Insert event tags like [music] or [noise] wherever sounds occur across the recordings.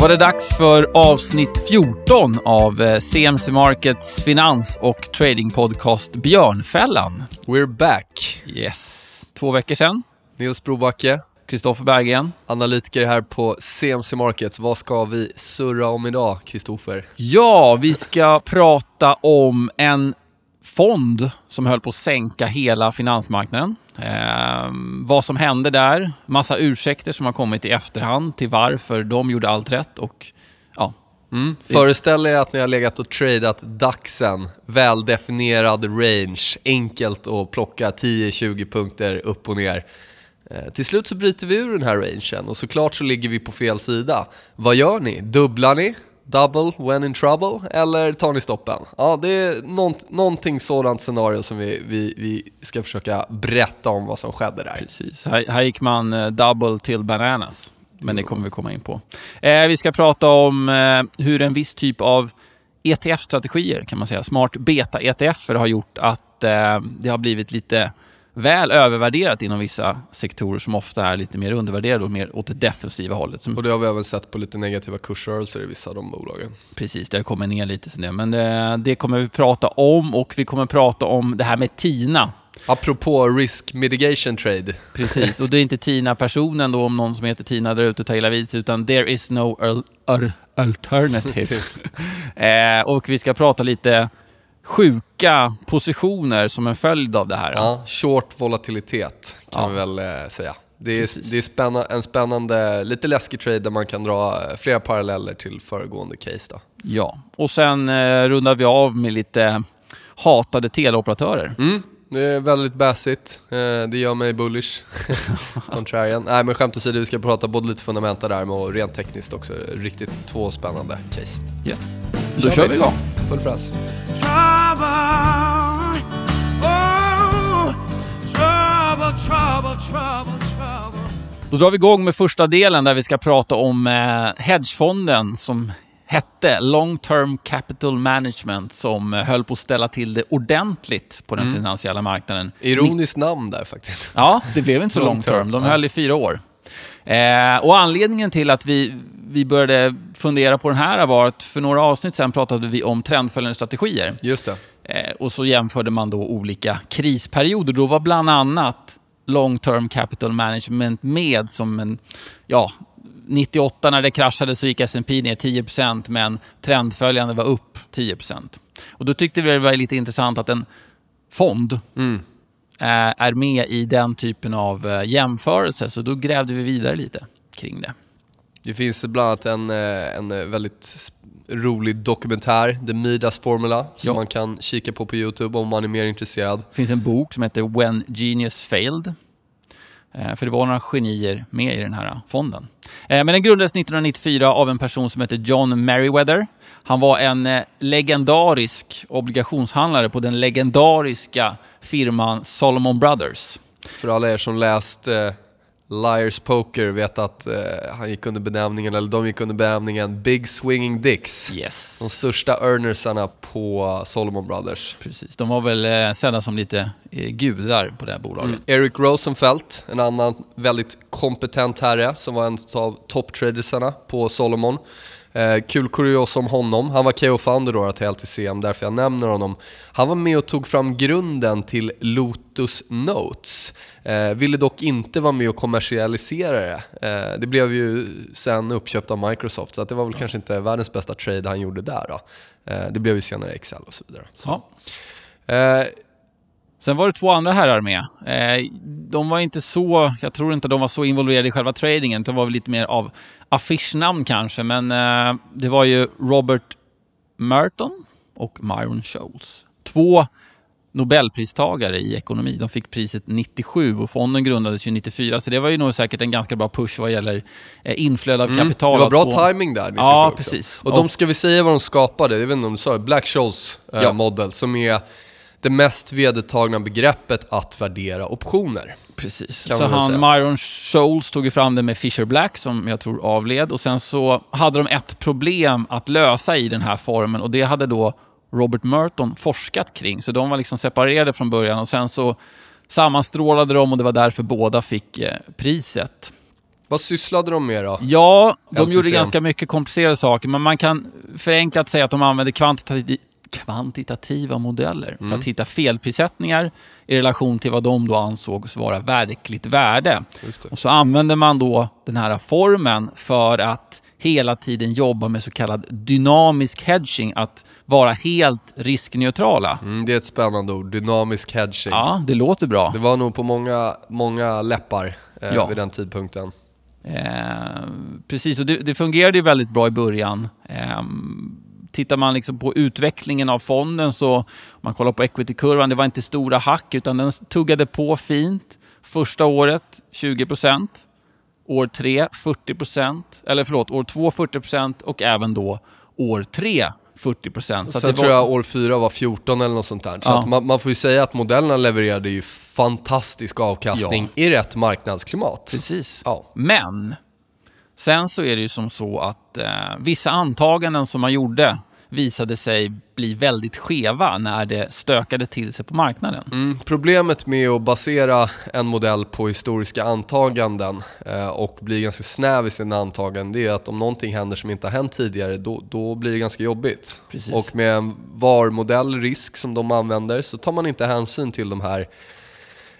Var det dags för avsnitt 14 av eh, CMC Markets finans och tradingpodcast Björnfällan. We're back. Yes, två veckor sedan. Nils Brobacke, Kristoffer Berggren. analytiker här på CMC Markets. Vad ska vi surra om idag, Kristoffer? Ja, vi ska prata om en fond som höll på att sänka hela finansmarknaden. Eh, vad som hände där, massa ursäkter som har kommit i efterhand till varför de gjorde allt rätt och ja, Mm. mm. Föreställ er att ni har legat och tradat DAXen, väldefinierad range, enkelt att plocka 10-20 punkter upp och ner. Eh, till slut så bryter vi ur den här rangen och såklart så ligger vi på fel sida. Vad gör ni? Dubblar ni? Double when in trouble? Eller tar ni stoppen? Ja, det är nånt, någonting sådant scenario som vi, vi, vi ska försöka berätta om vad som skedde där. Precis. Här, här gick man eh, double till bananas. Men det kommer vi komma in på. Eh, vi ska prata om eh, hur en viss typ av ETF-strategier, kan man säga, smart beta-ETF har gjort att eh, det har blivit lite väl övervärderat inom vissa sektorer som ofta är lite mer undervärderade och mer åt det defensiva hållet. Och det har vi även sett på lite negativa kursrörelser i vissa av de bolagen. Precis, det har kommit ner lite sen det. Men det, det kommer vi prata om och vi kommer prata om det här med TINA. Apropå risk mitigation trade. Precis, och det är inte Tina-personen då, om någon som heter Tina där ute tar illa vid sig, utan there is no al- alternative. [laughs] eh, och vi ska prata lite sjuka positioner som en följd av det här. Ja, short volatilitet kan Ja. vi väl eh, säga. Det är, Precis. det är spänna, en spännande, lite läskig trade där man kan dra eh, flera paralleller till föregående case. Då. Ja. Och sen eh, rundar vi av med lite hatade teleoperatörer. Mm, det är väldigt bassigt. Eh, det gör mig bullish. [laughs] Contrarian. Nej men skämt åsido, vi ska prata både lite fundamenta där men och rent tekniskt också. Riktigt två spännande case. Yes. Då kör vi igång. Full fräs. Oh. Då drar vi igång med första delen där vi ska prata om eh, hedgefonden som hette Long Term Capital Management som höll på att ställa till det ordentligt på den finansiella marknaden. Ironiskt namn där faktiskt. Ja, det blev inte så [laughs] Long term. De höll i fyra år. Eh, och anledningen till att vi, vi började fundera på den här var att för några avsnitt sen pratade vi om trendföljande strategier. Just det. Eh, och så jämförde man då olika krisperioder. Då var bland annat long term capital management med som en, ja, 98 när det kraschade så gick S&P ner 10% men trendföljande var upp 10%. Och då tyckte vi det var lite intressant att en fond Mm. eh, är med i den typen av eh, jämförelse. Så då grävde vi vidare lite kring det. Det finns bland annat en, eh, en väldigt rolig dokumentär, The Midas Formula, som Ja. man kan kika på på YouTube om man är mer intresserad. Det finns en bok som heter When Genius Failed. Eh, för det var några genier med i den här fonden. Eh, men den grundades 1994 av en person som heter John Merriweather. Han var en eh, legendarisk obligationshandlare på den legendariska firman Solomon Brothers. För alla er som läst Liars Poker vet att eh, han gick under benämningen, eller de gick under benämningen Big Swinging Dicks. Yes. De största earnersarna på Solomon Brothers. Precis. De var väl eh, sedda som lite eh, gudar på det här bolaget. Eric Rosenfeld, en annan väldigt kompetent herre som var en av topptradersarna på Solomon. Eh, kul kurios om honom. Han var KO-founder då till LTCM, därför jag nämner honom. Han var med och tog fram grunden till Lotus Notes. Eh, ville dock inte vara med och kommersialisera det. Eh, det blev ju sen uppköpt av Microsoft, så att det var väl kanske inte världens bästa trade han gjorde där då. Eh, det blev ju senare Excel och så vidare. Ja. Sen var det två andra herrar med. Eh, de var inte så, jag tror inte de var så involverade i själva tradingen. De var väl lite mer av affischnamn kanske, men eh, det var ju Robert Merton och Myron Scholes. Två Nobelpristagare i ekonomi. De fick priset 97 och fonden grundades ju 94, så det var ju nog säkert en ganska bra push vad gäller eh, inflöde av kapital. Mm, Det var bra få- timing där 97 Ja, också. precis. Och de Och- ska vi säga vad de skapade, jag vet inte om du sa det, Black Scholes eh, Ja. model som är det mest vedertagna begreppet att värdera optioner. Precis. så han. Myron Scholes tog ju fram det med Fisher Black som jag tror avled och sen så hade de ett problem att lösa i den här formen och det hade då Robert Merton forskat kring. Så de var liksom separerade från början och sen så sammanstrålade de och det var därför båda fick eh, priset. Vad sysslade de med då? Ja, de LTCM. gjorde ganska mycket komplicerade saker, men man kan förenklat säga att de använde kvantitati- kvantitativa modeller för Mm. att hitta felprissättningar i relation till vad de då ansågs vara verkligt värde. Och så använder man då den här formen för att hela tiden jobba med så kallad dynamisk hedging, att vara helt riskneutrala. Mm, det är ett spännande ord, dynamisk hedging. Ja, det låter bra. Det var nog på många, många läppar eh, Ja. vid den tidpunkten. Eh, precis, och det, det fungerade ju väldigt bra i början. Eh, tittar man liksom på utvecklingen av fonden så, om man kollar på equity-kurvan, det var inte stora hack utan den tuggade på fint. Första året 20% år tre 40 eller förlåt, år två 40% och även då år tre 40 Så att Sen var- tror jag år fyra var 14 eller något sånt där. Så Ja. man, man får ju säga att modellerna levererade ju fantastisk avkastning i rätt marknadsklimat. Precis. Ja. Men sen så är det ju som så att eh, vissa antaganden som man gjorde visade sig bli väldigt skeva när det stökade till sig på marknaden. Mm, problemet med att basera en modell på historiska antaganden eh, och bli ganska snäv i sina antaganden det är att om någonting händer som inte har hänt tidigare då, då blir det ganska jobbigt. Precis. Och med en VAR-modell, risk som de använder, så tar man inte hänsyn till de här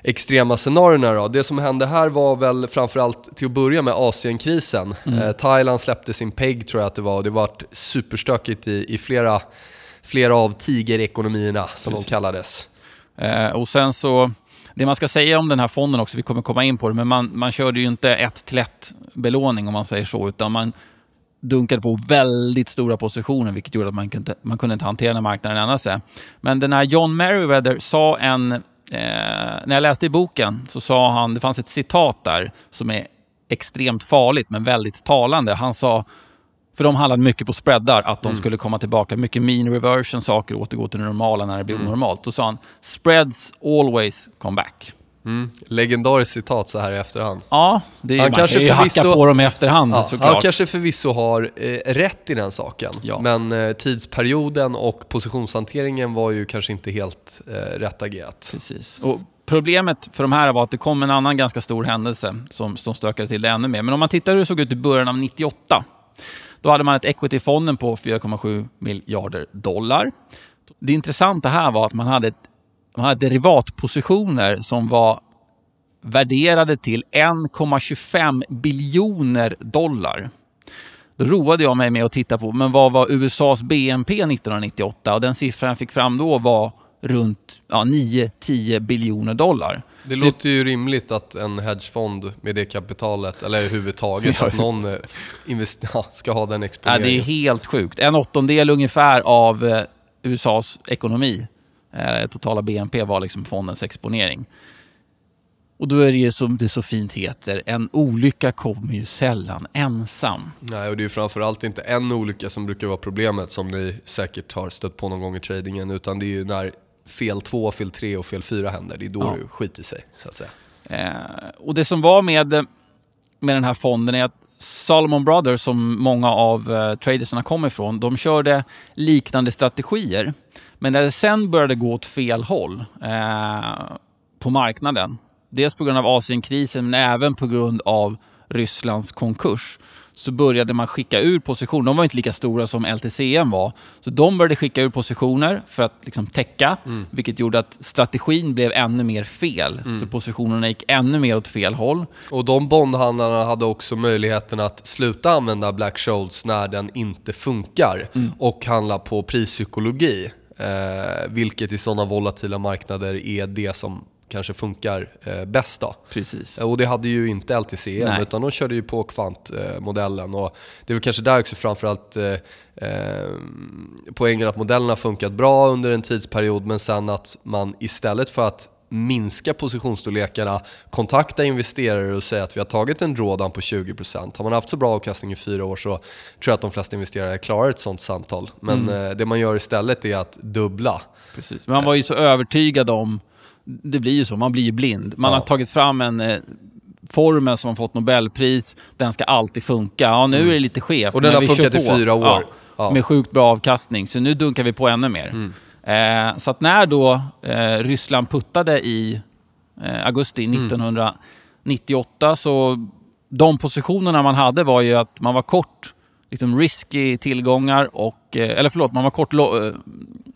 extrema scenarierna då. Det som hände här var väl framförallt till att börja med Asienkrisen. Eh, Thailand släppte sin PEG tror jag att det var och det var superstökigt i, i flera, flera av tigerekonomierna som de kallades. Eh, och sen så, det man ska säga om den här fonden också, vi kommer komma in på det, men man, man körde ju inte ett till ett belåning om man säger så, utan man dunkade på väldigt stora positioner vilket gjorde att man kunde, man kunde inte hantera den marknaden sig. Men den här John Merriweather sa en, när jag läste i boken så sa han, det fanns ett citat där som är extremt farligt men väldigt talande. Han sa, för de handlade mycket på spreadar, att de skulle komma tillbaka. Mycket mean reversion, saker återgå till det normala när det blir onormalt. Då sa han, spreads always come back. Mm. Legendariskt citat så här i efterhand. Ja, det är, Han man kanske kan ju förvisso- hacka på dem i efterhand Ja, såklart. han kanske förvisso har eh, rätt i den saken, Ja. men eh, tidsperioden och positionshanteringen var ju kanske inte helt eh, rätt agerat. Precis. Och problemet för de här var att det kom en annan ganska stor händelse som, som stökade till det ännu mer. Men om man tittar hur det såg ut i början av 98. Då hade man ett equity i fonden på 4,7 miljarder dollar. Det intressanta här var att man hade, ett, man hade derivatpositioner som var värderade till 1,25 biljoner dollar. Då roade jag mig med att titta på men vad var USAs BNP 1998 och den siffran jag fick fram då var runt ja, 9-10 biljoner dollar. Det Så låter ju rimligt att en hedgefond med det kapitalet, eller överhuvudtaget [laughs] att någon eh, [laughs] ja, ska ha den Ja, exponeringen. det är helt sjukt. En åttondel ungefär av eh, USAs ekonomi, totala BNP, var liksom fondens exponering. Och då är det ju som det så fint heter, en olycka kommer ju sällan ensam. Nej, och det är ju framförallt inte en olycka som brukar vara problemet som ni säkert har stött på någon gång i tradingen, utan det är ju när fel 2, fel 3 och fel 4 händer. Det är då Ja. det skiter sig, så att säga. Eh, och det som var med, med den här fonden är att Salomon Brothers, som många av eh, tradersarna kom ifrån, de körde liknande strategier. Men när det sen började gå åt fel håll eh, på marknaden, dels på grund av Asienkrisen men även på grund av Rysslands konkurs, så började man skicka ur positioner. De var inte lika stora som LTCM var. Så de började skicka ur positioner för att liksom täcka, vilket gjorde att strategin blev ännu mer fel. Så positionerna gick ännu mer åt fel håll. Och de bondhandlarna hade också möjligheten att sluta använda Black Scholes när den inte funkar och handla på prispsykologi. Eh, vilket i sådana volatila marknader är det som kanske funkar eh, bäst då. Precis. Och det hade ju inte LTCM Nej. utan de körde ju på kvantmodellen. och det väl kanske där också framförallt eh, eh, poängen att modellerna funkat bra under en tidsperiod men sen att man istället för att minska positionsstorlekarna, kontakta investerare och säga att vi har tagit en drawdown på 20%. Har man haft så bra avkastning i fyra år så tror jag att de flesta investerare klarar ett sånt samtal. Men eh, det man gör istället är att dubbla. Precis. Men man var ju så övertygad om... Det blir ju så, man blir ju blind. Man Ja. har tagit fram en eh, formel som har fått Nobelpris. Den ska alltid funka. Ja, nu är det lite skevt. Och den har funkat i fyra år. Ja, Ja. Med sjukt bra avkastning. Så nu dunkar vi på ännu mer. Eh, så att när då eh, Ryssland puttade i eh, augusti 1998 så de positionerna man hade var ju att man var kort liksom risky tillgångar och, eh, eller förlåt, man var kort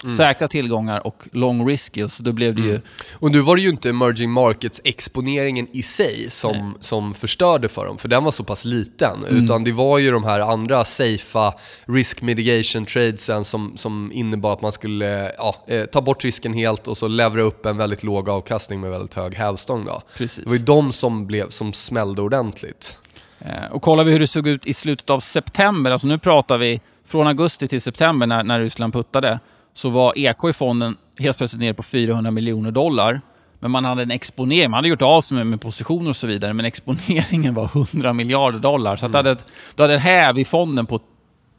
eh, säkra tillgångar och long risky. Så då blev det ju... Och nu var det ju inte emerging markets-exponeringen i sig som, som förstörde för dem, för den var så pass liten. Utan det var ju de här andra safea risk mitigation tradesen som, som innebar att man skulle ja, eh, ta bort risken helt och så levra upp en väldigt låg avkastning med väldigt hög hävstång. Då. Precis. Det var ju de som, blev, som smällde ordentligt. Eh, Och kollar vi hur det såg ut i slutet av september, alltså nu pratar vi från augusti till september när, när Ryssland puttade, så var EK i fonden helt plötsligt nere på 400 miljoner dollar. Men man hade en exponering, man hade gjort av sig med, med positioner och så vidare, men exponeringen var 100 miljarder dollar. Så att du hade, ett- du hade en häv i fonden på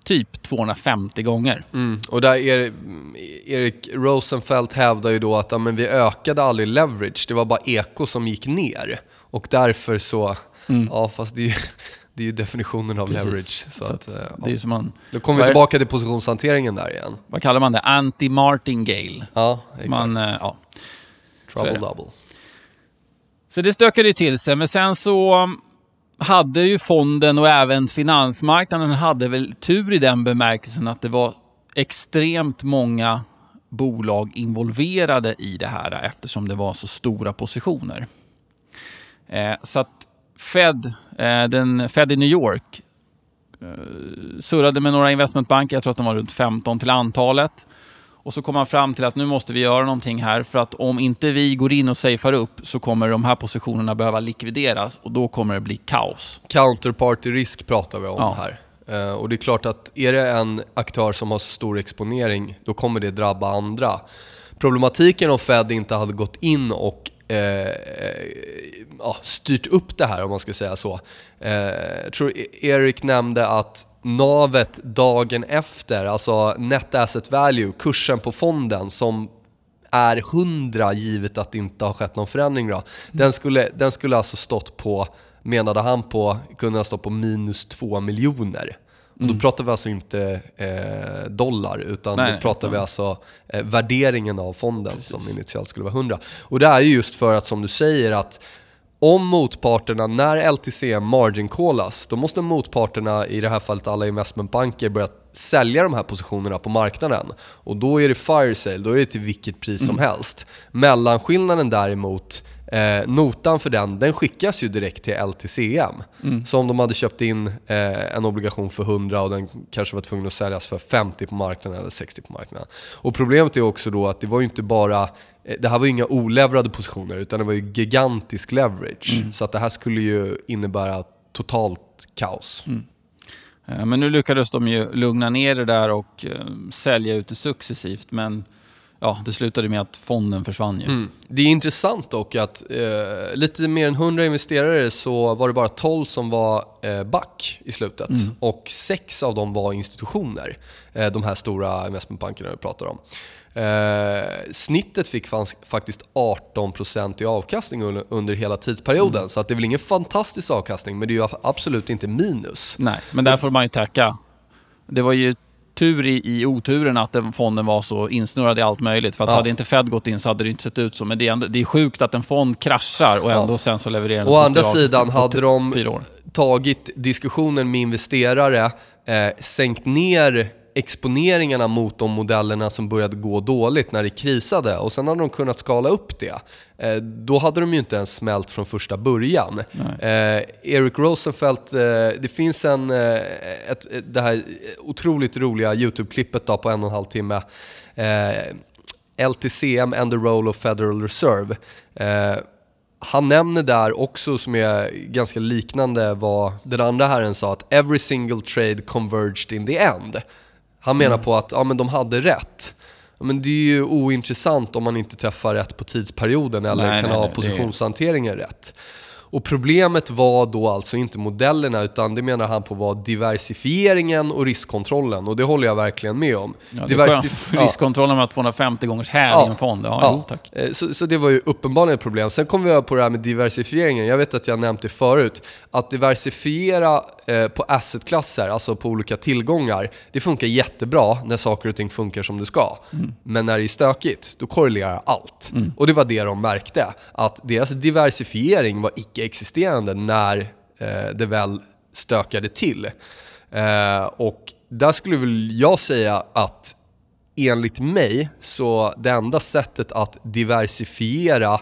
typ 250 gånger. Mm. Och där er, Erik Rosenfeldt hävdar ju då att ja, men vi ökade aldrig leverage, det var bara eko som gick ner. Och därför så, ja fast det är ju, det är ju definitionen av. Precis. leverage. Så Så att, att eh, det är som man, Då kommer vi tillbaka till positionshanteringen där igen. vad kallar man det? Anti-martingale. Ja, exakt. Man, eh, ja. Trouble så double. Så det stökade ju till sig, men sen så um, hade ju fonden och även finansmarknaden hade väl tur i den bemärkelsen att det var extremt många bolag involverade i det här eftersom det var så stora positioner. Eh, så att Fed, eh, den Fed i New York eh, surrade med några investmentbanker, jag tror att de var runt 15 till antalet. Och så kom man fram till att nu måste vi göra någonting här för att om inte vi går in och safear upp så kommer de här positionerna behöva likvideras och då kommer det bli kaos. Counterparty risk pratar vi om Ja. här. Eh, och det är klart att är det en aktör som har så stor exponering, då kommer det drabba andra. Problematiken om Fed inte hade gått in och eh, ja, styrt upp det här om man ska säga så. Eh, jag tror Erik nämnde att navet dagen efter, alltså net asset value, kursen på fonden som är 100 givet att det inte har skett någon förändring då. Den skulle, den skulle alltså stått på, menade han på, kunde ha stått på minus 2 miljoner. Och då pratar vi alltså inte eh, dollar utan Nej, då pratar vi utan- alltså eh, värderingen av fonden som initialt skulle vara 100. Och det är ju just för att som du säger att om motparterna, när LTC margin callas, då måste motparterna, i det här fallet alla investmentbanker, börja sälja de här positionerna på marknaden. Och då är det fire sale, då är det till vilket pris som helst. Mellanskillnaden däremot, eh, notan för den, den skickas ju direkt till LTCM. Så om de hade köpt in eh, en obligation för 100 och den kanske var tvungen att säljas för 50 på marknaden eller 60 på marknaden. Och problemet är också då att det var ju inte bara det här var ju inga olevrade positioner utan det var ju gigantisk leverage. Så att det här skulle ju innebära totalt kaos. Eh, Men nu lyckades de ju lugna ner det där och eh, sälja ut det successivt men ja, det slutade med att fonden försvann ju. Mm. Det är intressant dock att eh, lite mer än 100 investerare så var det bara 12 som var eh, back i slutet. Och sex av dem var institutioner. Eh, de här stora investmentbankerna vi pratar om. Eh, snittet fick faktiskt 18% i avkastning under, under hela tidsperioden. Så att det är väl ingen fantastisk avkastning men det är ju absolut inte minus. Nej, men där får man ju tacka. Det var ju tur i, i oturen att den fonden var så insnurrad i allt möjligt. För att Ja. hade inte Fed gått in så hade det inte sett ut så. Men det är, ändå, det är sjukt att en fond kraschar och ändå Ja. sen så levererar den Å andra sidan hade de tagit diskussionen med investerare, eh, sänkt ner exponeringarna mot de modellerna som började gå dåligt när det krisade och sen hade de kunnat skala upp det. Eh, då hade de ju inte ens smält från första början. Eh, Eric Rosenfeldt, eh, det finns en, eh, ett, det här otroligt roliga YouTube-klippet på en och en halv timme. Eh, LTCM and the role of Federal Reserve. Han nämner där också, som är ganska liknande vad den andra herren sa, att every single trade converged in the end. Han menar på att ja, men de hade rätt. Men det är ju ointressant om man inte träffar rätt på tidsperioden eller Nej, kan nej, ha nej, positionshanteringen rätt. Och problemet var då alltså inte modellerna utan det menar han på var diversifieringen och riskkontrollen och det håller jag verkligen med om. Ja, Diversif- ja. Riskkontrollen med 250 gångers häv Ja. i en fond. Ja, Ja. Tack. Eh, Så, så det var ju uppenbarligen ett problem. Sen kom vi över på det här med diversifieringen. Jag vet att jag nämnt det förut. Att diversifiera eh, på assetklasser, alltså på olika tillgångar, det funkar jättebra när saker och ting funkar som det ska. Men när det är stökigt, då korrelerar allt. Och det var det de märkte. Att deras diversifiering var icke-existerande när eh, det väl stökade till. Eh, och där skulle väl jag säga att enligt mig så det enda sättet att diversifiera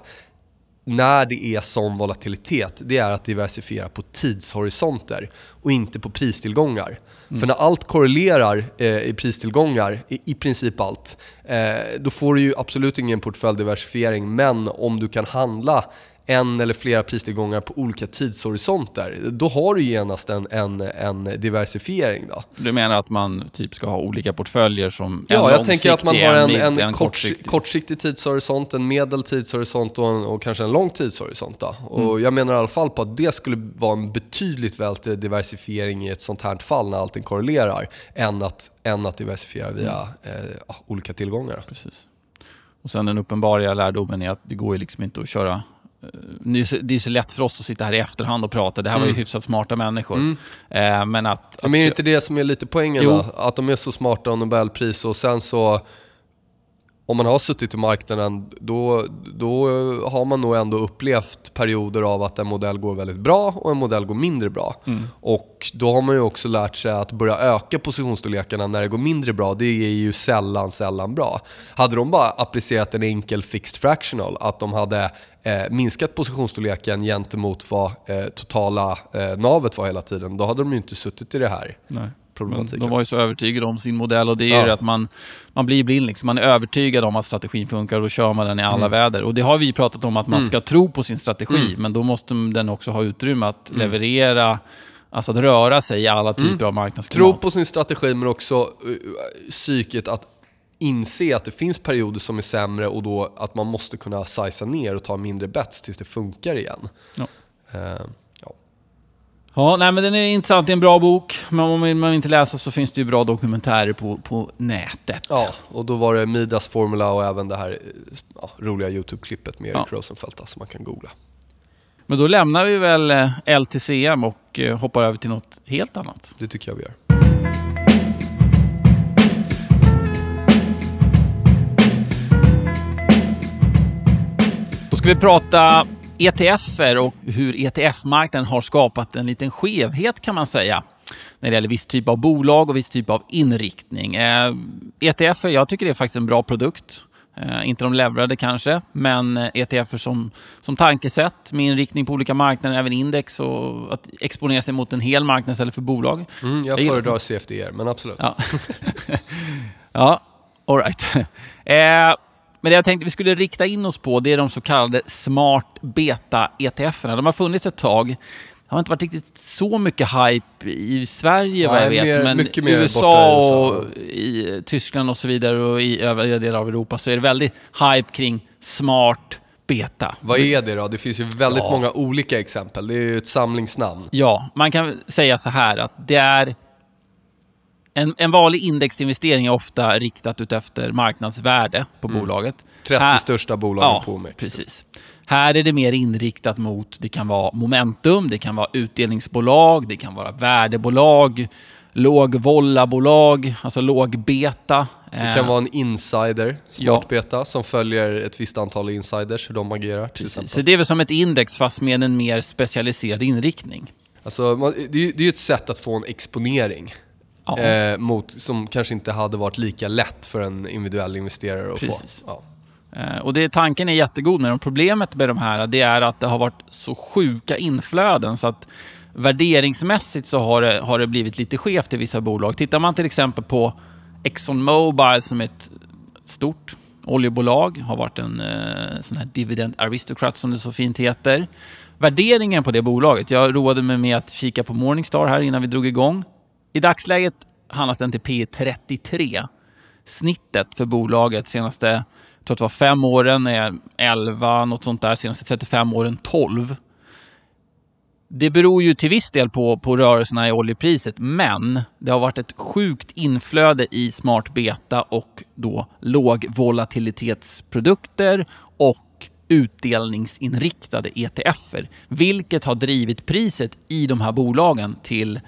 när det är sån volatilitet, det är att diversifiera på tidshorisonter och inte på pristillgångar. Mm. För när allt korrelerar eh, i pristillgångar, i, i princip allt, eh, då får du ju absolut ingen portföljdiversifiering. Men om du kan handla en eller flera pristillgångar på olika tidshorisonter, då har du genast en, en, en diversifiering. Då. Du menar att man typ ska ha olika portföljer som Ja, jag tänker att man har en, en, en kortsiktig. kortsiktig tidshorisont, en medel tidshorisont och, en, och kanske en lång tidshorisont. Då. Och mm. Jag menar i alla fall på att det skulle vara en betydligt bättre diversifiering i ett sånt här fall när allting korrelerar, än att, än att diversifiera via mm. eh, olika tillgångar. Precis. Och sen den uppenbara lärdomen är att det går ju liksom inte att köra det är så lätt för oss att sitta här i efterhand och prata. Det här var ju mm. hyfsat smarta människor. Mm. Eh, men att... Men är det inte det som är lite poängen då? Att de är så smarta och Nobelpris och sen så om man har suttit i marknaden, då, då har man nog ändå upplevt perioder av att en modell går väldigt bra och en modell går mindre bra. Mm. Och då har man ju också lärt sig att börja öka positionsstorlekarna när det går mindre bra. Det är ju sällan, sällan bra. Hade de bara applicerat en enkel fixed fractional, att de hade eh, minskat positionsstorleken gentemot vad eh, totala eh, navet var hela tiden, då hade de ju inte suttit i det här. Nej problematiken. De var ju så övertygade om sin modell och det är ja. ju att man, man blir blind. Liksom. Man är övertygad om att strategin funkar och då kör man den i alla mm. väder. Och det har vi pratat om att man mm. ska tro på sin strategi, mm. men då måste den också ha utrymme att mm. leverera Alltså att röra sig i alla typer mm. av marknadsklimat. Tro på sin strategi men också uh, psyket att inse att det finns perioder som är sämre och då att man måste kunna sizea ner och ta mindre bets tills det funkar igen. Ja. Uh. Ja, nej, men den är intressant. Det är en bra bok. Men om man inte läsa så finns det ju bra dokumentärer på, på nätet. Ja, och då var det Midas Formula och även det här ja, roliga YouTube-klippet med Erik ja. Rosenfeldt som man kan googla. Men då lämnar vi väl eh, LTCM och eh, hoppar över till något helt annat. Det tycker jag vi gör. Då ska vi prata ETFer och hur ETF-marknaden har skapat en liten skevhet kan man säga när det gäller viss typ av bolag och viss typ av inriktning. Eh, ETFer, jag tycker det är faktiskt en bra produkt. Eh, inte de leverade kanske, men ETFer som, som tankesätt med inriktning på olika marknader, även index och att exponera sig mot en hel marknad istället för bolag. Mm, jag föredrar CFDR, men absolut. Ja, [laughs] ja alright. [laughs] Eh, men det jag tänkte vi skulle rikta in oss på, det är de så kallade smart beta-ETFerna. De har funnits ett tag. Det har inte varit riktigt så mycket hype i Sverige vad jag vet, mer, men i USA och i Tyskland och så vidare och i övriga delar av Europa så är det väldigt hype kring smart beta. Vad är det då? Det finns ju väldigt ja. många olika exempel. Det är ju ett samlingsnamn. Ja, man kan säga så här att det är en, en vanlig indexinvestering är ofta riktat utefter marknadsvärde på mm. bolaget. 30 här, största bolagen ja, på OMX. Precis. Här är det mer inriktat mot, det kan vara momentum, det kan vara utdelningsbolag, det kan vara värdebolag, lågvollabolag, alltså lågbeta. Det kan eh, vara en insider, smartbeta, ja. som följer ett visst antal insiders, hur de agerar. Precis. Så det är väl som ett index fast med en mer specialiserad inriktning. Alltså, det är ju ett sätt att få en exponering ja. eh, mot, som kanske inte hade varit lika lätt för en individuell investerare att Precis. få. Ja. Eh, och det, tanken är jättegod med dem. Problemet med de här det är att det har varit så sjuka inflöden så att värderingsmässigt så har det, har det blivit lite skevt i vissa bolag. Tittar man till exempel på Exxon Mobil som är ett stort oljebolag, har varit en eh, sån här dividend aristocrat som det så fint heter. Värderingen på det bolaget, jag roade mig med att kika på Morningstar här innan vi drog igång. I dagsläget handlas den till P 33. Snittet för bolaget senaste, jag tror att det var fem åren, är 11, något sånt där. Senaste 35 åren 12. Det beror ju till viss del på, på rörelserna i oljepriset, men det har varit ett sjukt inflöde i smart beta och då lågvolatilitetsprodukter och utdelningsinriktade ETFer, vilket har drivit priset i de här bolagen till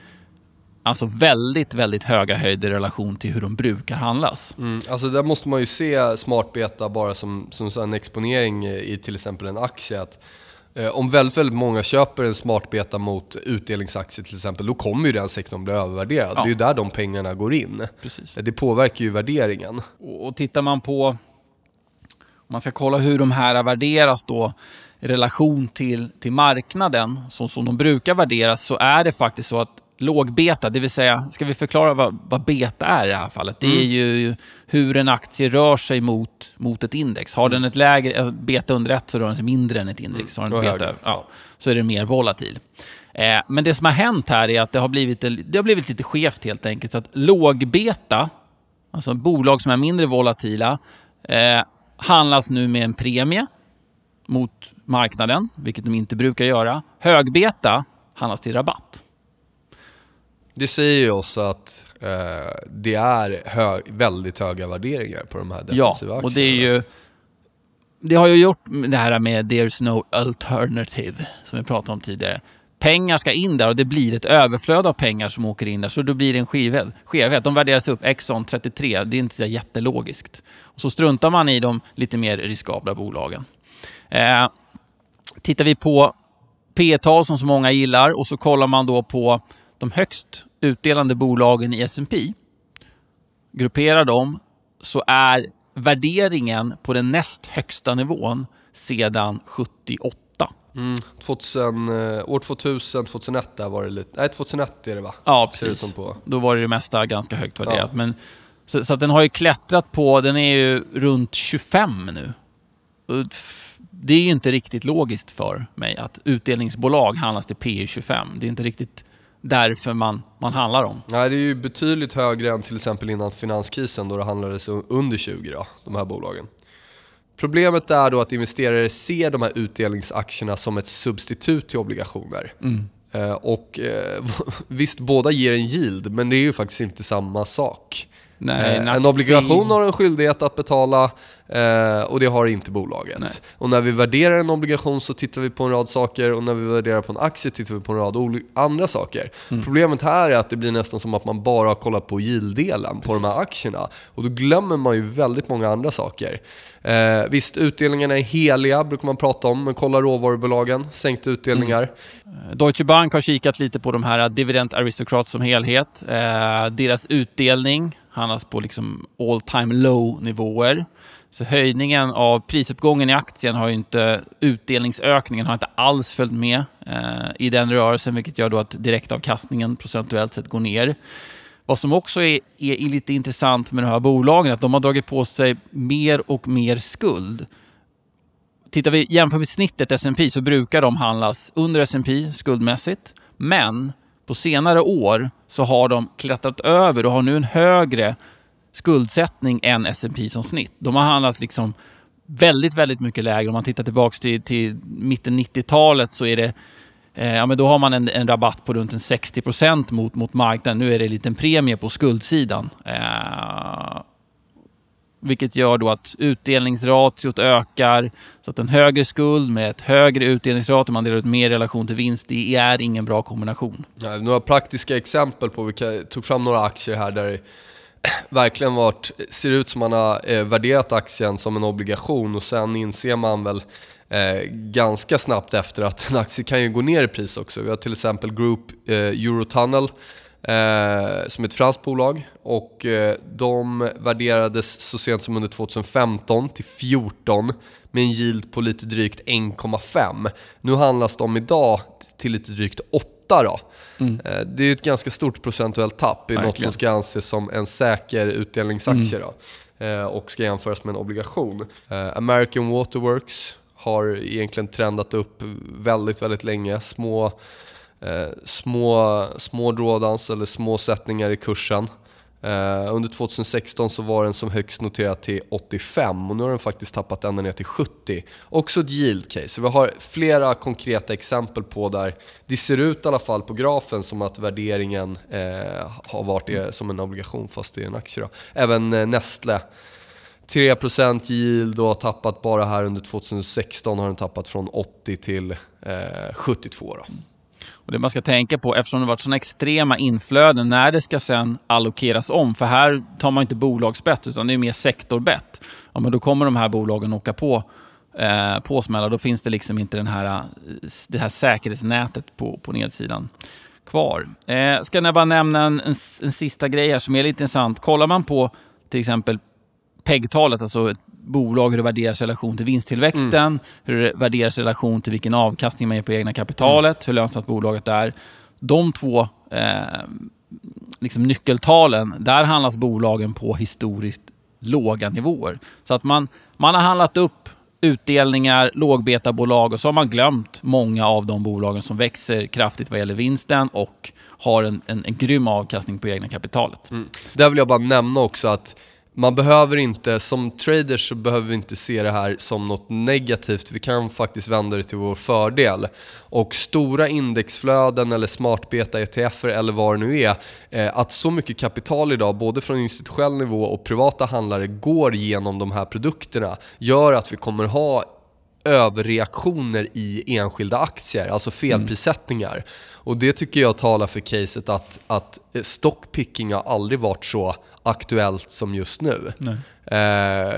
Alltså väldigt, väldigt höga höjder i relation till hur de brukar handlas. Mm, alltså där måste man ju se smartbeta bara som, som en exponering i till exempel en aktie. Att Eh, Om väldigt, väldigt många köper en smartbeta mot utdelningsaktier till exempel, då kommer ju den sektorn bli övervärderad. Ja. Det är ju där de pengarna går in. Precis. Det påverkar ju värderingen. Och, och tittar man på, om man ska kolla hur de här värderas då i relation till, till marknaden, så som de brukar värderas, så är det faktiskt så att lågbeta, det vill säga, ska vi förklara vad, vad beta är i det här fallet? Det är ju hur en aktie rör sig mot, mot ett index. Har den ett lägre eh, beta under ett så rör den sig mindre än ett index. Har den högre. beta, ja, så är det mer volatil. Eh, men det som har hänt här är att det har blivit, det har blivit lite skevt helt enkelt. Så att lågbeta, alltså bolag som är mindre volatila, eh, handlas nu med en premie mot marknaden, vilket de inte brukar göra. Högbeta handlas till rabatt. Det säger ju oss att eh, det är hö väldigt höga värderingar på de här Ja, defensiva aktierna. och det är ju... Det har ju gjort det här med “there's no alternative” som vi pratade om tidigare. Pengar ska in där och det blir ett överflöd av pengar som åker in där, så då blir det en skevhet. skevhet. De värderas upp, Exxon 33, det är inte så jättelogiskt. Och så struntar man i de lite mer riskabla bolagen. Eh, tittar vi på P tal som så många gillar och så kollar man då på de högst utdelande bolagen i S&P grupperar dem så är värderingen på den näst högsta nivån sedan 78. Mm, 2000, eh, år 2000, 2001 där var det lite... Nej, 2001 är det va? Ja, precis. på. Då var det det mesta ganska högt värderat. Men, så, så att den har ju klättrat på, den är ju runt 25 nu. Det är ju inte riktigt logiskt för mig att utdelningsbolag handlas till P 25. Det är inte riktigt därför man, man handlar om. Nej, det är ju betydligt högre än till exempel innan finanskrisen då det handlades un- under 20 då, de här bolagen. Problemet är då att investerare ser de här utdelningsaktierna som ett substitut till obligationer. Eh, och eh, [laughs] visst, båda ger en yield, men det är ju faktiskt inte samma sak. Nej, Eh, en obligation har en skyldighet att betala eh, och det har inte bolaget. Nej. Och när vi värderar en obligation så tittar vi på en rad saker och när vi värderar på en aktie tittar vi på en rad andra saker. Mm. Problemet här är att det blir nästan som att man bara har kollat på yield-delen på de här aktierna. Och då glömmer man ju väldigt många andra saker. Eh, visst, utdelningarna är heliga brukar man prata om, men kolla råvarubolagen, sänkta utdelningar. Deutsche Bank har kikat lite på de här Dividend Aristocrats som helhet. Eh, deras utdelning handlas på liksom all time low nivåer. Så höjningen av prisuppgången i aktien har ju inte, utdelningsökningen har inte alls följt med eh, i den rörelsen, vilket gör då att direktavkastningen procentuellt sett går ner. Vad som också är, är lite intressant med de här bolagen är att de har dragit på sig mer och mer skuld. Tittar vi jämför vi snittet S&P så brukar de handlas under S&P skuldmässigt. Men på senare år så har de klättrat över och har nu en högre skuldsättning än S&P som snitt. De har handlats liksom väldigt, väldigt mycket lägre. Om man tittar tillbaka till, till mitten 90-talet så är det Eh, ja, men då har man en, en rabatt på runt en 60% mot, mot marknaden. Nu är det en liten premie på skuldsidan. Eh, vilket gör då att utdelningsratiot ökar. Så att en högre skuld med ett högre utdelningsratio, man delar ut mer i relation till vinst, det är ingen bra kombination. Ja, några praktiska exempel på, vi tog fram några aktier här där det [clears throat] verkligen varit, ser ut som man har eh, värderat aktien som en obligation och sen inser man väl eh, ganska snabbt efter att en aktie kan ju gå ner i pris också. Vi har till exempel Group eh, Eurotunnel eh, som är ett franskt bolag och eh, de värderades så sent som under 2015 till 14 med en yield på lite drygt 1,5. Nu handlas de idag till lite drygt 8 då. Eh, Det är ett ganska stort procentuellt tapp i något som ska anses som en säker utdelningsaktie då. Eh, och ska jämföras med en obligation. Eh, American Waterworks har egentligen trendat upp väldigt, väldigt länge. Små, eh, små, små drawdowns eller små sättningar i kursen. Eh, under 2016 så var den som högst noterad till 85 och nu har den faktiskt tappat ända ner till 70. Också ett yield case. Vi har flera konkreta exempel på där det ser ut i alla fall på grafen som att värderingen eh, har varit eh, som en obligation fast det är en aktie. Då. Även eh, Nestle 3% yield och har tappat bara här under 2016 har den tappat från 80 till eh, 72. Då. Och det man ska tänka på, eftersom det varit sådana extrema inflöden när det ska sen allokeras om, för här tar man inte bolagsbett utan det är mer sektorbett. Ja, men då kommer de här bolagen åka på eh, påsmällda, då finns det liksom inte den här, eh, det här säkerhetsnätet på, på nedsidan kvar. Eh, ska jag bara nämna en, en, en sista grej här som är lite intressant. Kollar man på till exempel PEG-talet, alltså ett bolag, hur det värderas i relation till vinsttillväxten, hur det värderas i relation till vilken avkastning man ger på egna kapitalet, hur lönsamt bolaget är. De två eh, liksom nyckeltalen, där handlas bolagen på historiskt låga nivåer. Så att man, man har handlat upp utdelningar, lågbetabolag och så har man glömt många av de bolagen som växer kraftigt vad gäller vinsten och har en, en, en grym avkastning på egna kapitalet. Mm. Där vill jag bara nämna också att man behöver inte, som traders så behöver vi inte se det här som något negativt. Vi kan faktiskt vända det till vår fördel. Och stora indexflöden eller smartbeta ETFer eller vad det nu är, eh, att så mycket kapital idag, både från institutionell nivå och privata handlare, går genom de här produkterna, gör att vi kommer ha överreaktioner i enskilda aktier, alltså felprissättningar. Mm. Och det tycker jag talar för caset att, att stockpicking har aldrig varit så aktuellt som just nu. Eh,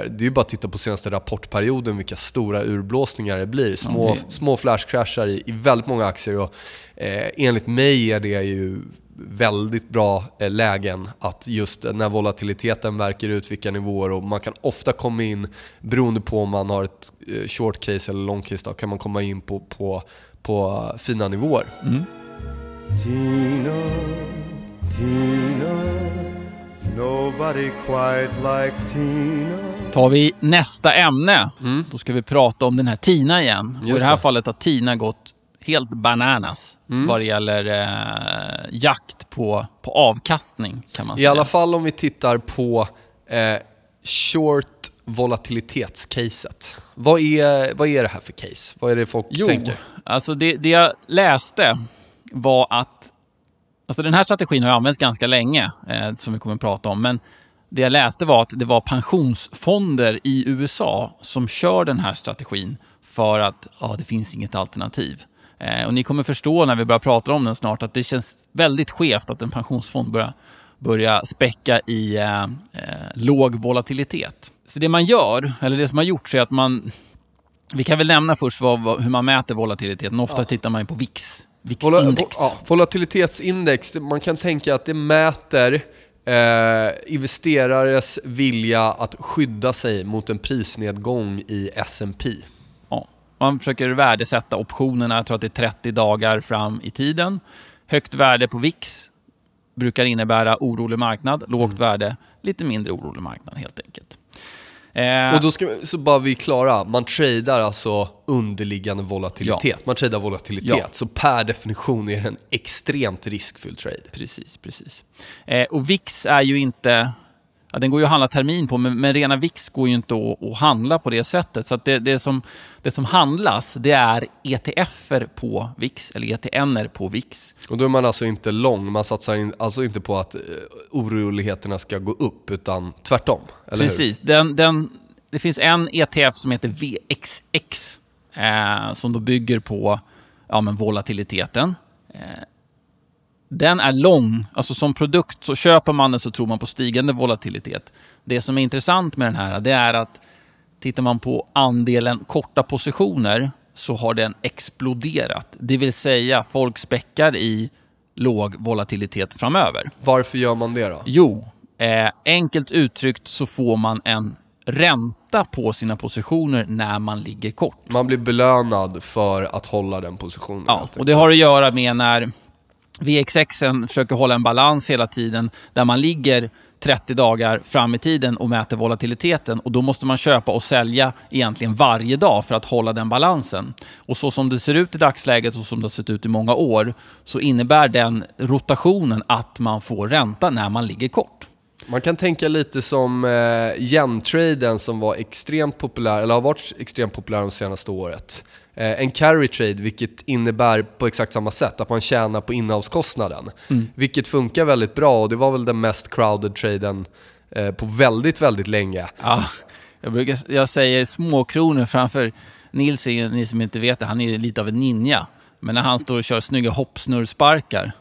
det är ju bara att titta på senaste rapportperioden vilka stora urblåsningar det blir. Små, okay. små flashcrashar i, i väldigt många aktier och eh, enligt mig är det ju väldigt bra eh, lägen att just när volatiliteten verkar ut vilka nivåer och man kan ofta komma in, beroende på om man har ett eh, short case eller long case, då kan man komma in på, på, på fina nivåer. Mm. Nobody quite like Tina. Tar vi nästa ämne, mm. då ska vi prata om den här Tina igen. Och I det här fallet har Tina gått helt bananas mm. vad det gäller eh, jakt på, på avkastning kan man I säga. I alla fall om vi tittar på eh, short volatilitetscaset. Vad är, vad är det här för case? Vad är det folk jo, tänker? Alltså det, det jag läste var att Alltså den här strategin har använts ganska länge, eh, som vi kommer att prata om. Men det jag läste var att det var pensionsfonder i USA som kör den här strategin för att ja, det finns inget alternativ. Eh, och ni kommer förstå när vi börjar prata om den snart att det känns väldigt skevt att en pensionsfond börjar, börjar späcka i eh, eh, låg volatilitet. Så det man gör, eller det som har gjorts är att man... Vi kan väl nämna först vad, vad, hur man mäter volatiliteten. Ofta ja. tittar man på VIX. VIX-index. Ja, volatilitetsindex, man kan tänka att det mäter eh, investerares vilja att skydda sig mot en prisnedgång i S&P. Man försöker värdesätta optionerna, jag tror att det är 30 dagar fram i tiden. Högt värde på VIX brukar innebära orolig marknad. Lågt mm. värde, lite mindre orolig marknad helt enkelt. Eh, och då ska så bara vi klara, man tradar alltså underliggande volatilitet. Ja. Man tradar volatilitet, ja. så per definition är det en extremt riskfylld trade. Precis, precis. Eh, och VIX är ju inte Ja, den går ju att handla termin på, men, men rena VIX går ju inte att, att handla på det sättet. Så det, det, som, det som handlas, det är ETFer på VIX, eller ETNer på VIX. Och då är man alltså inte lång, man satsar in, alltså inte på att uh, oroligheterna ska gå upp, utan tvärtom, eller Precis. Hur? Den, den, det finns en ETF som heter VXX, eh, som då bygger på ja, men volatiliteten. Eh, den är lång. Alltså som produkt så köper man den så tror man på stigande volatilitet. Det som är intressant med den här det är att tittar man på andelen korta positioner så har den exploderat. Det vill säga folk späckar i låg volatilitet framöver. Varför gör man det då? Jo, eh, enkelt uttryckt så får man en ränta på sina positioner när man ligger kort. Man blir belönad för att hålla den positionen. Ja, och det har att göra med när VXX försöker hålla en balans hela tiden där man ligger 30 dagar fram i tiden och mäter volatiliteten och då måste man köpa och sälja egentligen varje dag för att hålla den balansen. Och så som det ser ut i dagsläget och som det har sett ut i många år så innebär den rotationen att man får ränta när man ligger kort. Man kan tänka lite som eh, yen-traden som var extremt populär, eller har varit extremt populär de senaste året. Eh, en carry trade, vilket innebär på exakt samma sätt att man tjänar på innehavskostnaden. Mm. Vilket funkar väldigt bra och det var väl den mest crowded traden eh, på väldigt, väldigt länge. Ja, jag, brukar, jag säger småkronor framför Nils, ni som inte vet det, han är lite av en ninja. Men när han står och kör snygga hoppsnurrsparkar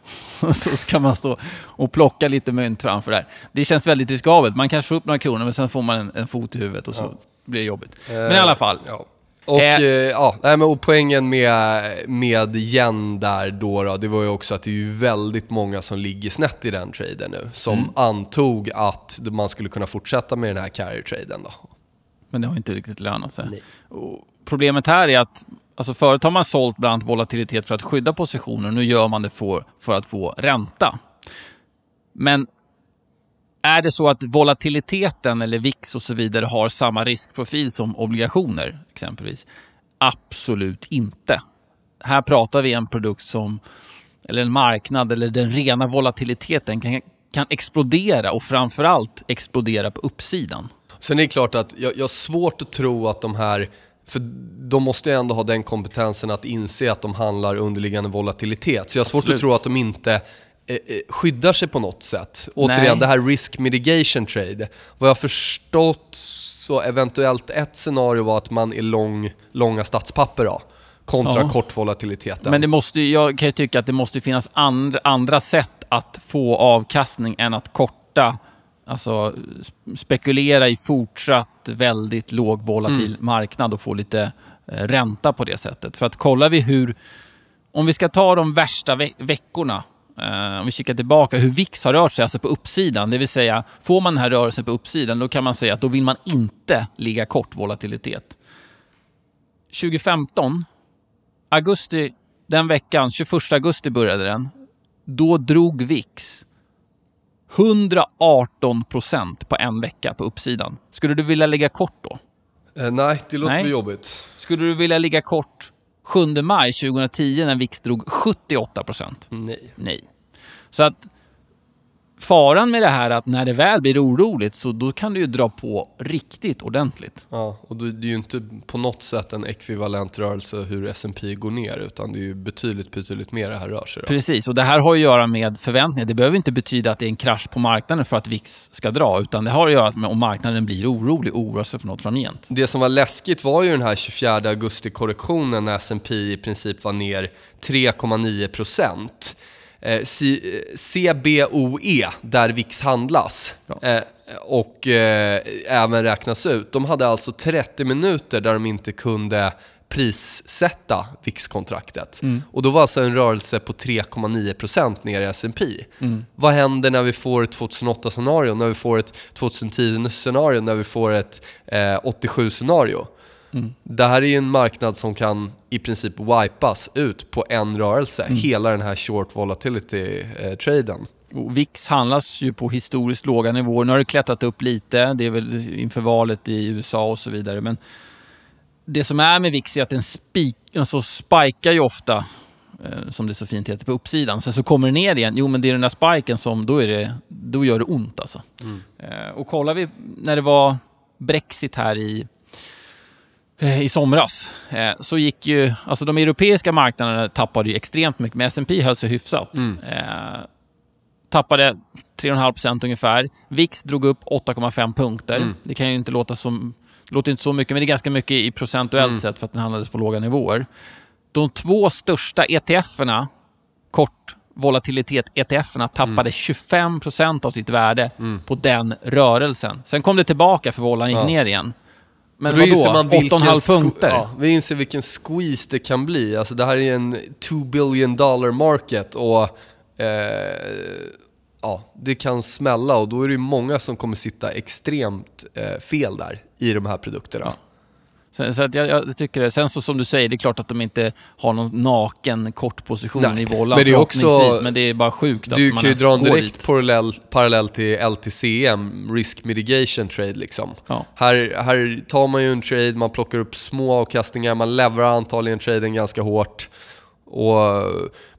[laughs] så ska man stå och plocka lite mynt framför där. Det känns väldigt riskabelt. Man kanske får upp några kronor men sen får man en, en fot i huvudet och så ja. blir det jobbigt. Men i alla fall. Ja. Och, Eh. eh, ja, men, och poängen med, med yen där då, då, det var ju också att det är ju väldigt många som ligger snett i den traden nu. Som Mm. antog att man skulle kunna fortsätta med den här carry-traden då. Men det har inte riktigt lönat sig. Problemet här är att alltså förut har man sålt bland annat volatilitet för att skydda positioner. Nu gör man det för, för att få ränta. Men är det så att volatiliteten eller VIX och så vidare har samma riskprofil som obligationer exempelvis? Absolut inte. Här pratar vi en produkt som, eller en marknad eller den rena volatiliteten kan, kan explodera och framförallt explodera på uppsidan. Sen är det klart att jag, jag har svårt att tro att de här, för de måste ju ändå ha den kompetensen att inse att de handlar underliggande volatilitet. Så jag har svårt Absolut. att tro att de inte skyddar sig på något sätt. Återigen, Nej. det här risk mitigation trade. Vad jag förstått så eventuellt ett scenario var att man är lång, långa statspapper då, kontra Ja. kort volatiliteten. Men det måste, jag kan ju tycka att det måste finnas andra, andra sätt att få avkastning än att korta, alltså sp- spekulera i fortsatt väldigt låg volatil marknad och få lite eh, ränta på det sättet. För att kollar vi hur, om vi ska ta de värsta ve- veckorna, eh, om vi kikar tillbaka hur VIX har rört sig, alltså på uppsidan, det vill säga får man den här rörelsen på uppsidan, då kan man säga att då vill man inte ligga kort volatilitet. 2015 augusti, den veckan, 21 augusti började den. Då drog VIX 118 procent på en vecka på uppsidan. Skulle du vilja ligga kort då? Eh, nej, det låter Nej. väl jobbigt. Skulle du vilja ligga kort 7 maj 2010 när VIX drog 78 procent? Nej. Nej. Så att faran med det här är att när det väl blir oroligt så då kan du ju dra på riktigt ordentligt. Ja, och det är ju inte på något sätt en ekvivalent rörelse hur S&P går ner utan det är ju betydligt, betydligt mer det här rör sig då. Precis, och det här har att göra med förväntningar. Det behöver inte betyda att det är en krasch på marknaden för att VIX ska dra, utan det har att göra med om marknaden blir orolig och oroar sig för något framgent. Det som var läskigt var ju den här 24 augusti-korrektionen när S&P i princip var ner 3,9%. Eh, C- eh, CBOE, där VIX handlas, eh, och eh, även räknas ut. De hade alltså 30 minuter där de inte kunde prissätta VIX-kontraktet. Och då var alltså en rörelse på 3,9% ner i S&P. Vad händer när vi får ett 2008-scenario, när vi får ett 2010-scenario, när vi får ett eh, 87-scenario? Det här är ju en marknad som kan i princip wipas ut på en rörelse. Hela den här short volatility-traden. Och VIX handlas ju på historiskt låga nivåer. Nu har det klättrat upp lite, det är väl inför valet i USA och så vidare. Men det som är med VIX är att den spik, alltså spikar ju ofta, eh, som det så fint heter, på uppsidan. Sen så kommer det ner igen. Jo, men det är den där spiken som, då, är det, då gör det ont alltså. Eh, och kollar vi när det var Brexit här i eh, i somras eh, så gick ju, alltså de europeiska marknaderna tappade ju extremt mycket, men S&P höll sig hyfsat. Eh, tappade 3,5% ungefär. VIX drog upp 8,5 punkter. Det kan ju inte låta som, låter inte så mycket, men det är ganska mycket i procentuellt sett för att den handlades på låga nivåer. De två största ETFerna, kort volatilitet ETFerna, tappade 25% av sitt värde på den rörelsen. Sen kom det tillbaka för volan gick Ja. ner igen. Men då vadå? man vilken 8,5 sque- punkter? Ja, vi inser vilken squeeze det kan bli. Alltså det här är en 2 billion dollar market och eh, ja, det kan smälla och då är det ju många som kommer sitta extremt eh, fel där i de här produkterna. Så, så att jag, jag tycker det. Sen så som du säger, det är klart att de inte har någon naken kort position Nej, i vålan men det är också- förhoppningsvis, men det är bara sjukt att Du man kan ju dra en direkt parallell, parallell till LTCM, Risk Mitigation Trade liksom. Ja. Här, här tar man ju en trade, man plockar upp små avkastningar, man leverar antagligen traden ganska hårt. Och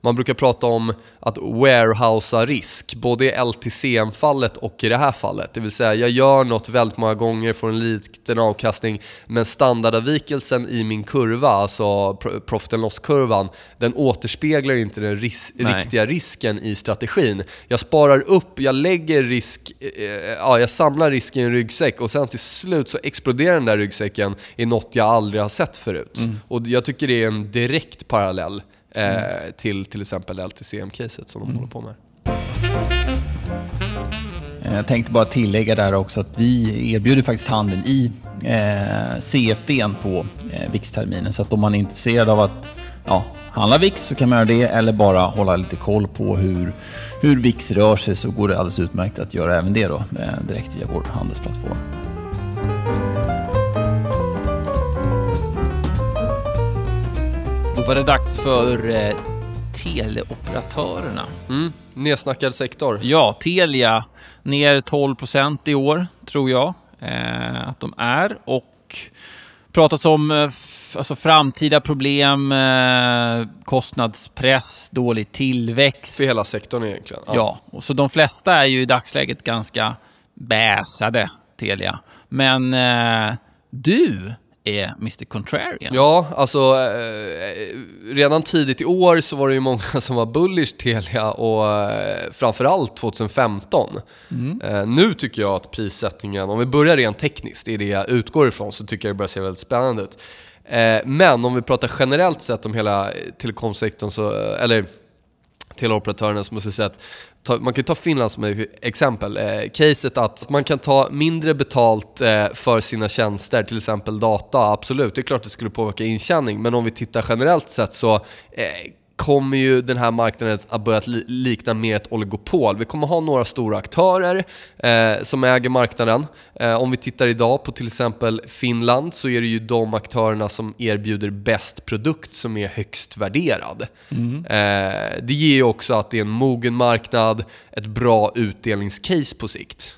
man brukar prata om att warehousea risk, både i LTCM-fallet och i det här fallet. Det vill säga, jag gör något väldigt många gånger, får en liten avkastning, men standardavvikelsen i min kurva, alltså pro- profit and loss-kurvan, den återspeglar inte den ris- Nej. riktiga risken i strategin. Jag sparar upp, jag lägger risk, eh, ja, jag samlar risk i en ryggsäck och sen till slut så exploderar den där ryggsäcken i något jag aldrig har sett förut. Och jag tycker det är en direkt parallell eh, till till exempel LTCM-caset som de håller på med. Eh, Jag tänkte bara tillägga där också att vi erbjuder faktiskt handeln i eh, CFDn på eh, VIX-terminen. Så att om man är intresserad av att ja, handla VIX så kan man göra det eller bara hålla lite koll på hur, hur VIX rör sig så går det alldeles utmärkt att göra även det då, eh, direkt via vår handelsplattform. Var det dags för eh, teleoperatörerna. Mm, nedsnackad sektor. Ja, Telia ner 12% i år, tror jag eh, att de är. Och pratats om eh, alltså framtida problem, eh, kostnadspress, dålig tillväxt. För hela sektorn egentligen. Ja, och så de flesta är ju i dagsläget ganska bäsade, Telia. Men eh, du är Mr Contrarian. Ja, alltså eh, redan tidigt i år så var det ju många [laughs] som var bullish Telia och eh, framförallt 2015. Eh, nu tycker jag att prissättningen, om vi börjar rent tekniskt, det är det jag utgår ifrån, så tycker jag det börjar se väldigt spännande ut. Eh, men om vi pratar generellt sett om hela telekomsektorn, så, eh, eller teleoperatörerna så måste säga att ta, man kan ta Finland som ett exempel. Eh, caset att man kan ta mindre betalt eh, för sina tjänster, till exempel data, absolut, det är klart det skulle påverka intjäning, men om vi tittar generellt sett så eh, kommer ju den här marknaden att börja li- likna mer ett oligopol. Vi kommer ha några stora aktörer eh, som äger marknaden. Eh, om vi tittar idag på till exempel Finland så är det ju de aktörerna som erbjuder bäst produkt som är högst värderad. Eh, det ger ju också att det är en mogen marknad, ett bra utdelningscase på sikt.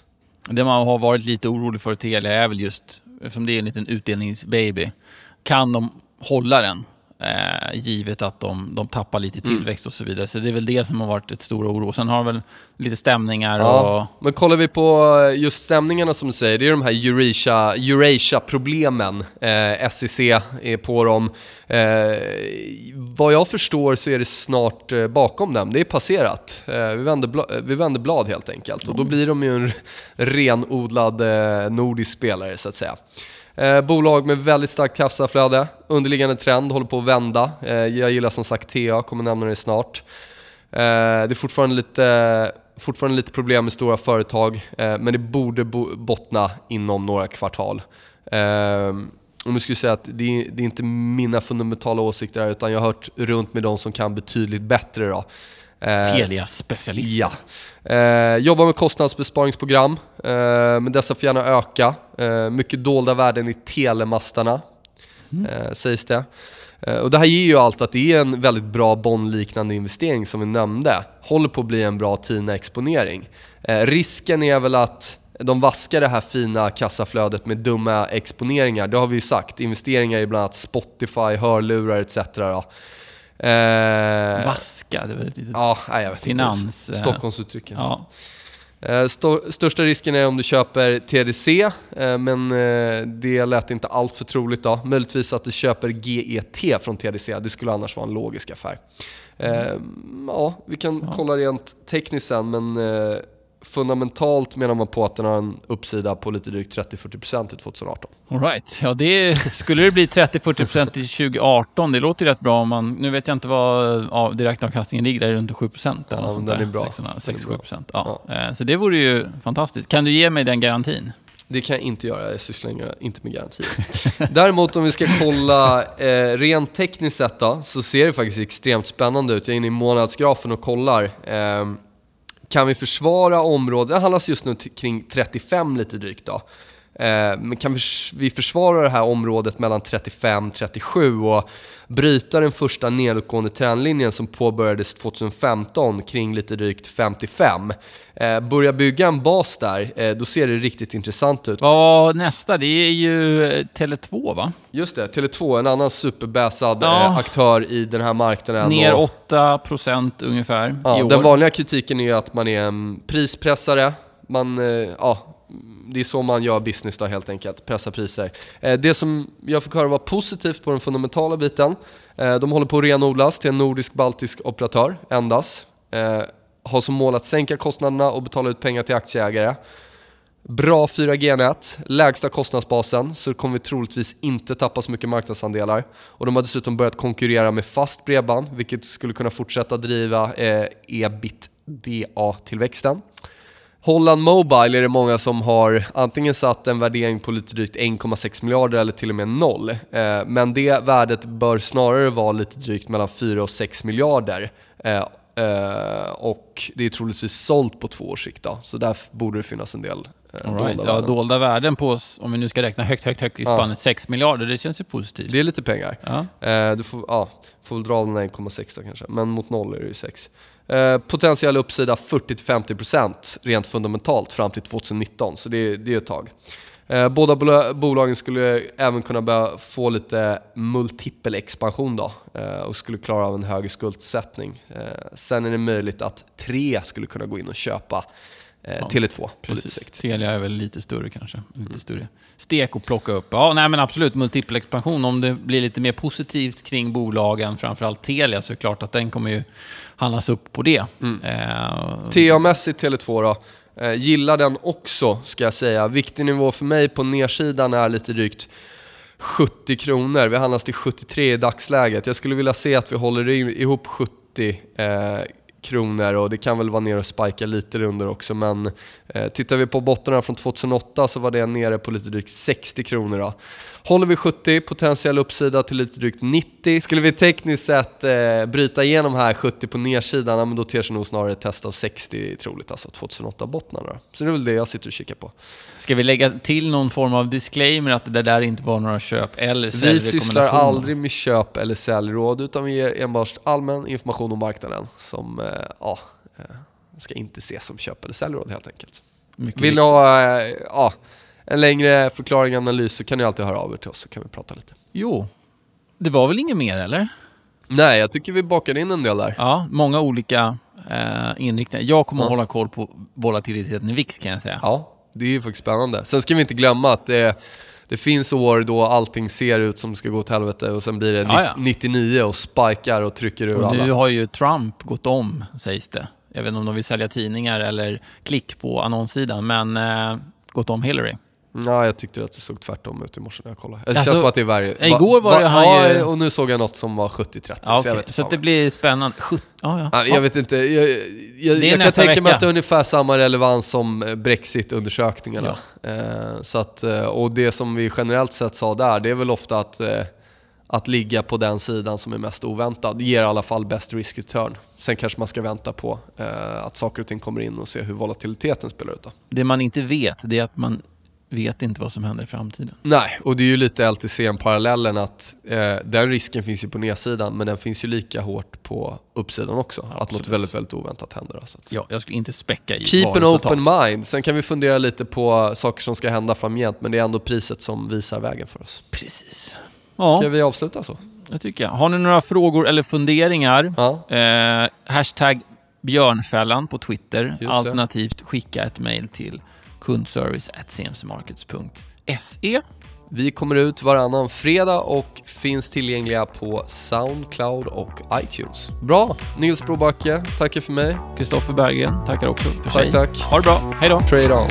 Det man har varit lite orolig för Telia är väl just, eftersom det är en liten utdelningsbaby, kan de hålla den? Eh, givet att de, de tappar lite i tillväxt och så vidare. Så det är väl det som har varit ett stor oro. Sen har de väl lite stämningar Ja, och... men kollar vi på just stämningarna som du säger, det är de här Eurasia- Eurasia-problemen. eh, SEC är på dem. Eh, vad jag förstår så är det snart eh, bakom dem. Det är passerat. Eh, vi, vänder bla- vi vänder blad helt enkelt. Och då blir de ju en [laughs] renodlad eh, nordisk spelare så att säga. Eh, bolag med väldigt starkt kassaflöde, underliggande trend håller på att vända. Eh, jag gillar som sagt TA, kommer nämna det snart. Eh, det är fortfarande lite, fortfarande lite problem med stora företag, eh, men det borde bo- bottna inom några kvartal. Eh, och skulle säga att det är, det är inte mina fundamentala åsikter här, utan jag har hört runt med de som kan betydligt bättre. Då. Eh, Telia-specialister. Ja. Eh, jobbar med kostnadsbesparingsprogram, eh, men dessa får gärna öka. Eh, mycket dolda värden i telemastarna, eh, sägs det. Eh, och det här ger ju allt att det är en väldigt bra bondliknande investering som vi nämnde. Håller på att bli en bra TINA-exponering. Eh, risken är väl att de vaskar det här fina kassaflödet med dumma exponeringar. Det har vi ju sagt. Investeringar i bland annat Spotify, hörlurar etc. Då. Eh, Vaska, det väl ett litet... Ja, nej, jag vet Finans, inte. eh, Stockholmsuttrycken. Ja. Eh, största risken är om du köper TDC, eh, men det lät inte allt för troligt då. Möjligtvis att du köper GET från TDC, det skulle annars vara en logisk affär. Eh, ja, vi kan kolla rent tekniskt sen, men fundamentalt menar man på att den har en uppsida på lite drygt 30-40% till 2018. All right. Ja, det skulle det bli 30-40% till 2018. Det låter ju rätt bra om man... Nu vet jag inte vad ja, direktavkastningen ligger, där runt 7% eller Ja, sånt den där. är bra. 600 Den är bra. 6-7%. Ja. Eh, Så det vore ju fantastiskt. Kan du ge mig den garantin? Det kan jag inte göra, jag sysslar inte med garantier. [laughs] Däremot om vi ska kolla eh, rent tekniskt sett då, så ser det faktiskt extremt spännande ut. Jag är inne i månadsgrafen och kollar. Eh, kan vi försvara området, det handlas just nu kring 35 lite drygt då. Eh, men kan vi, försvara det här området mellan 35-37 och bryta den första nedåtgående trendlinjen som påbörjades 2015 kring lite drygt 55. Eh, börja bygga en bas där, eh, då ser det riktigt intressant ut. Vad var nästa? Det är ju eh, Tele2 va? Just det, Tele2, en annan superbäsad Ja. aktör i den här marknaden. Ner och- 8% ungefär i Ja, år. den vanliga kritiken är ju att man är en prispressare. Man, ja, det är så man gör business då helt enkelt, pressa priser. Eh, det som jag fick höra var positivt på den fundamentala biten, eh, de håller på att renodlas till en nordisk-baltisk operatör, Endas. Eh, har som mål att sänka kostnaderna och betala ut pengar till aktieägare. Bra 4G-nät, lägsta kostnadsbasen, så kommer vi troligtvis inte tappa så mycket marknadsandelar. Och de har dessutom börjat konkurrera med fast bredband, vilket skulle kunna fortsätta driva eh, ebitda-tillväxten. Holland Mobile är det många som har antingen satt en värdering på lite drygt 1,6 miljarder eller till och med noll. Eh, men det värdet bör snarare vara lite drygt mellan 4 och 6 miljarder. Eh, eh, och det är troligtvis sålt på två års sikt då, så där borde det finnas en del All right. dolda Ja, värden. dolda värden på, s- om vi nu ska räkna högt, högt, högt i Ja. spannet, 6 miljarder. Det känns ju positivt. Det är lite pengar. Ja. Du får, ja, får väl dra av den där 1,6 då kanske, men mot noll är det ju 6. Eh, potentiell uppsida 40-50% rent fundamentalt fram till 2019, så det, det är ett tag. Eh, båda bolagen skulle även kunna börja få lite multipel expansion då eh, och skulle klara av en högre skuldsättning. Eh, sen är det möjligt att tre skulle kunna gå in och köpa eh, Ja, Tele2 på lite Precis. sikt. Telia är väl lite större kanske. Lite större stek att plocka upp. Ja, nej men absolut. Multipel expansion. Om det blir lite mer positivt kring bolagen, framförallt Telia, så är det klart att den kommer ju handlas upp på det. Mm. Eh, TA-mässigt Tele2 då. Eh, gillar den också, ska jag säga. Viktig nivå för mig på nedsidan är lite drygt 70 kronor. Vi handlas till 73 i dagsläget. Jag skulle vilja se att vi håller ihop 70 eh, kronor och det kan väl vara ner och spika lite under också men eh, tittar vi på bottenarna från 2008 så var det nere på lite drygt 60 kronor då. Håller vi 70, potentiell uppsida till lite drygt 90. Skulle vi tekniskt sett eh, bryta igenom här 70 på nedsidan, men då ter sig nog snarare ett test av 60 troligt, alltså 2008 bottnarna då. Så det är väl det jag sitter och kikar på. Ska vi lägga till någon form av disclaimer att det där inte var några köp eller Vi sysslar säljrekommendationer? aldrig med köp eller säljråd utan vi ger enbart allmän information om marknaden som eh, ja, eh, ska inte ses som köp eller säljråd helt enkelt. Mycket Vill ni ha eh, ja, en längre förklaring och analys så kan ni alltid höra av er till oss så kan vi prata lite. Jo. Det var väl inget mer eller? Nej, jag tycker vi bakade in en del där. Ja, många olika eh, inriktningar. Jag kommer att Ja. hålla koll på volatiliteten i VIX kan jag säga. Ja, det är ju faktiskt spännande. Sen ska vi inte glömma att det, det finns år då allting ser ut som ska gå åt helvete och sen blir det Ja, ja. 99 och spikar och trycker ur Och alla. nu har ju Trump gått om, sägs det. Jag vet inte om de vill sälja tidningar eller klick på annonssidan, men eh, gått om Hillary. Nej, jag tyckte att det såg tvärtom ut i morse när jag kollade. Det Alltså, känns som att det är värre. igår var det han ja, ju- och nu såg jag något som var 70-30. Ja, så inte Så det blir spännande. Sjut... Ja, ja. Ja, jag vet inte, jag, jag, jag kan tänka mig vecka. att det är ungefär samma relevans som eh, Brexit-undersökningarna. Eh, så att, eh, och det som vi generellt sett sa där, det är väl ofta att, eh, att ligga på den sidan som är mest oväntad. Det ger i alla fall best risk return. Sen kanske man ska vänta på eh, att saker och ting kommer in och se hur volatiliteten spelar ut. Då. Det man inte vet, det är att man vet inte vad som händer i framtiden. Nej, och det är ju lite LTCN-parallellen att eh, den risken finns ju på nedsidan men den finns ju lika hårt på uppsidan också. Att något Absolut. väldigt, väldigt oväntat händer. Då, så att. Ja, jag skulle inte späcka i Keep an open mind. Sen kan vi fundera lite på saker som ska hända framgent men det är ändå priset som visar vägen för oss. Precis. Ja, Ska vi avsluta så? det tycker jag. Har ni några frågor eller funderingar? Ja. Eh, hashtag björnfällan på Twitter. Alternativt skicka ett mejl till kundservice.cmcmarkets.se. Vi kommer ut varannan fredag och finns tillgängliga på Soundcloud och iTunes. Bra! Nils Brobacke tackar för mig. Kristoffer Berggren tackar också för tack, sig. Tack, tack. Ha det bra. Hej då. Trade on.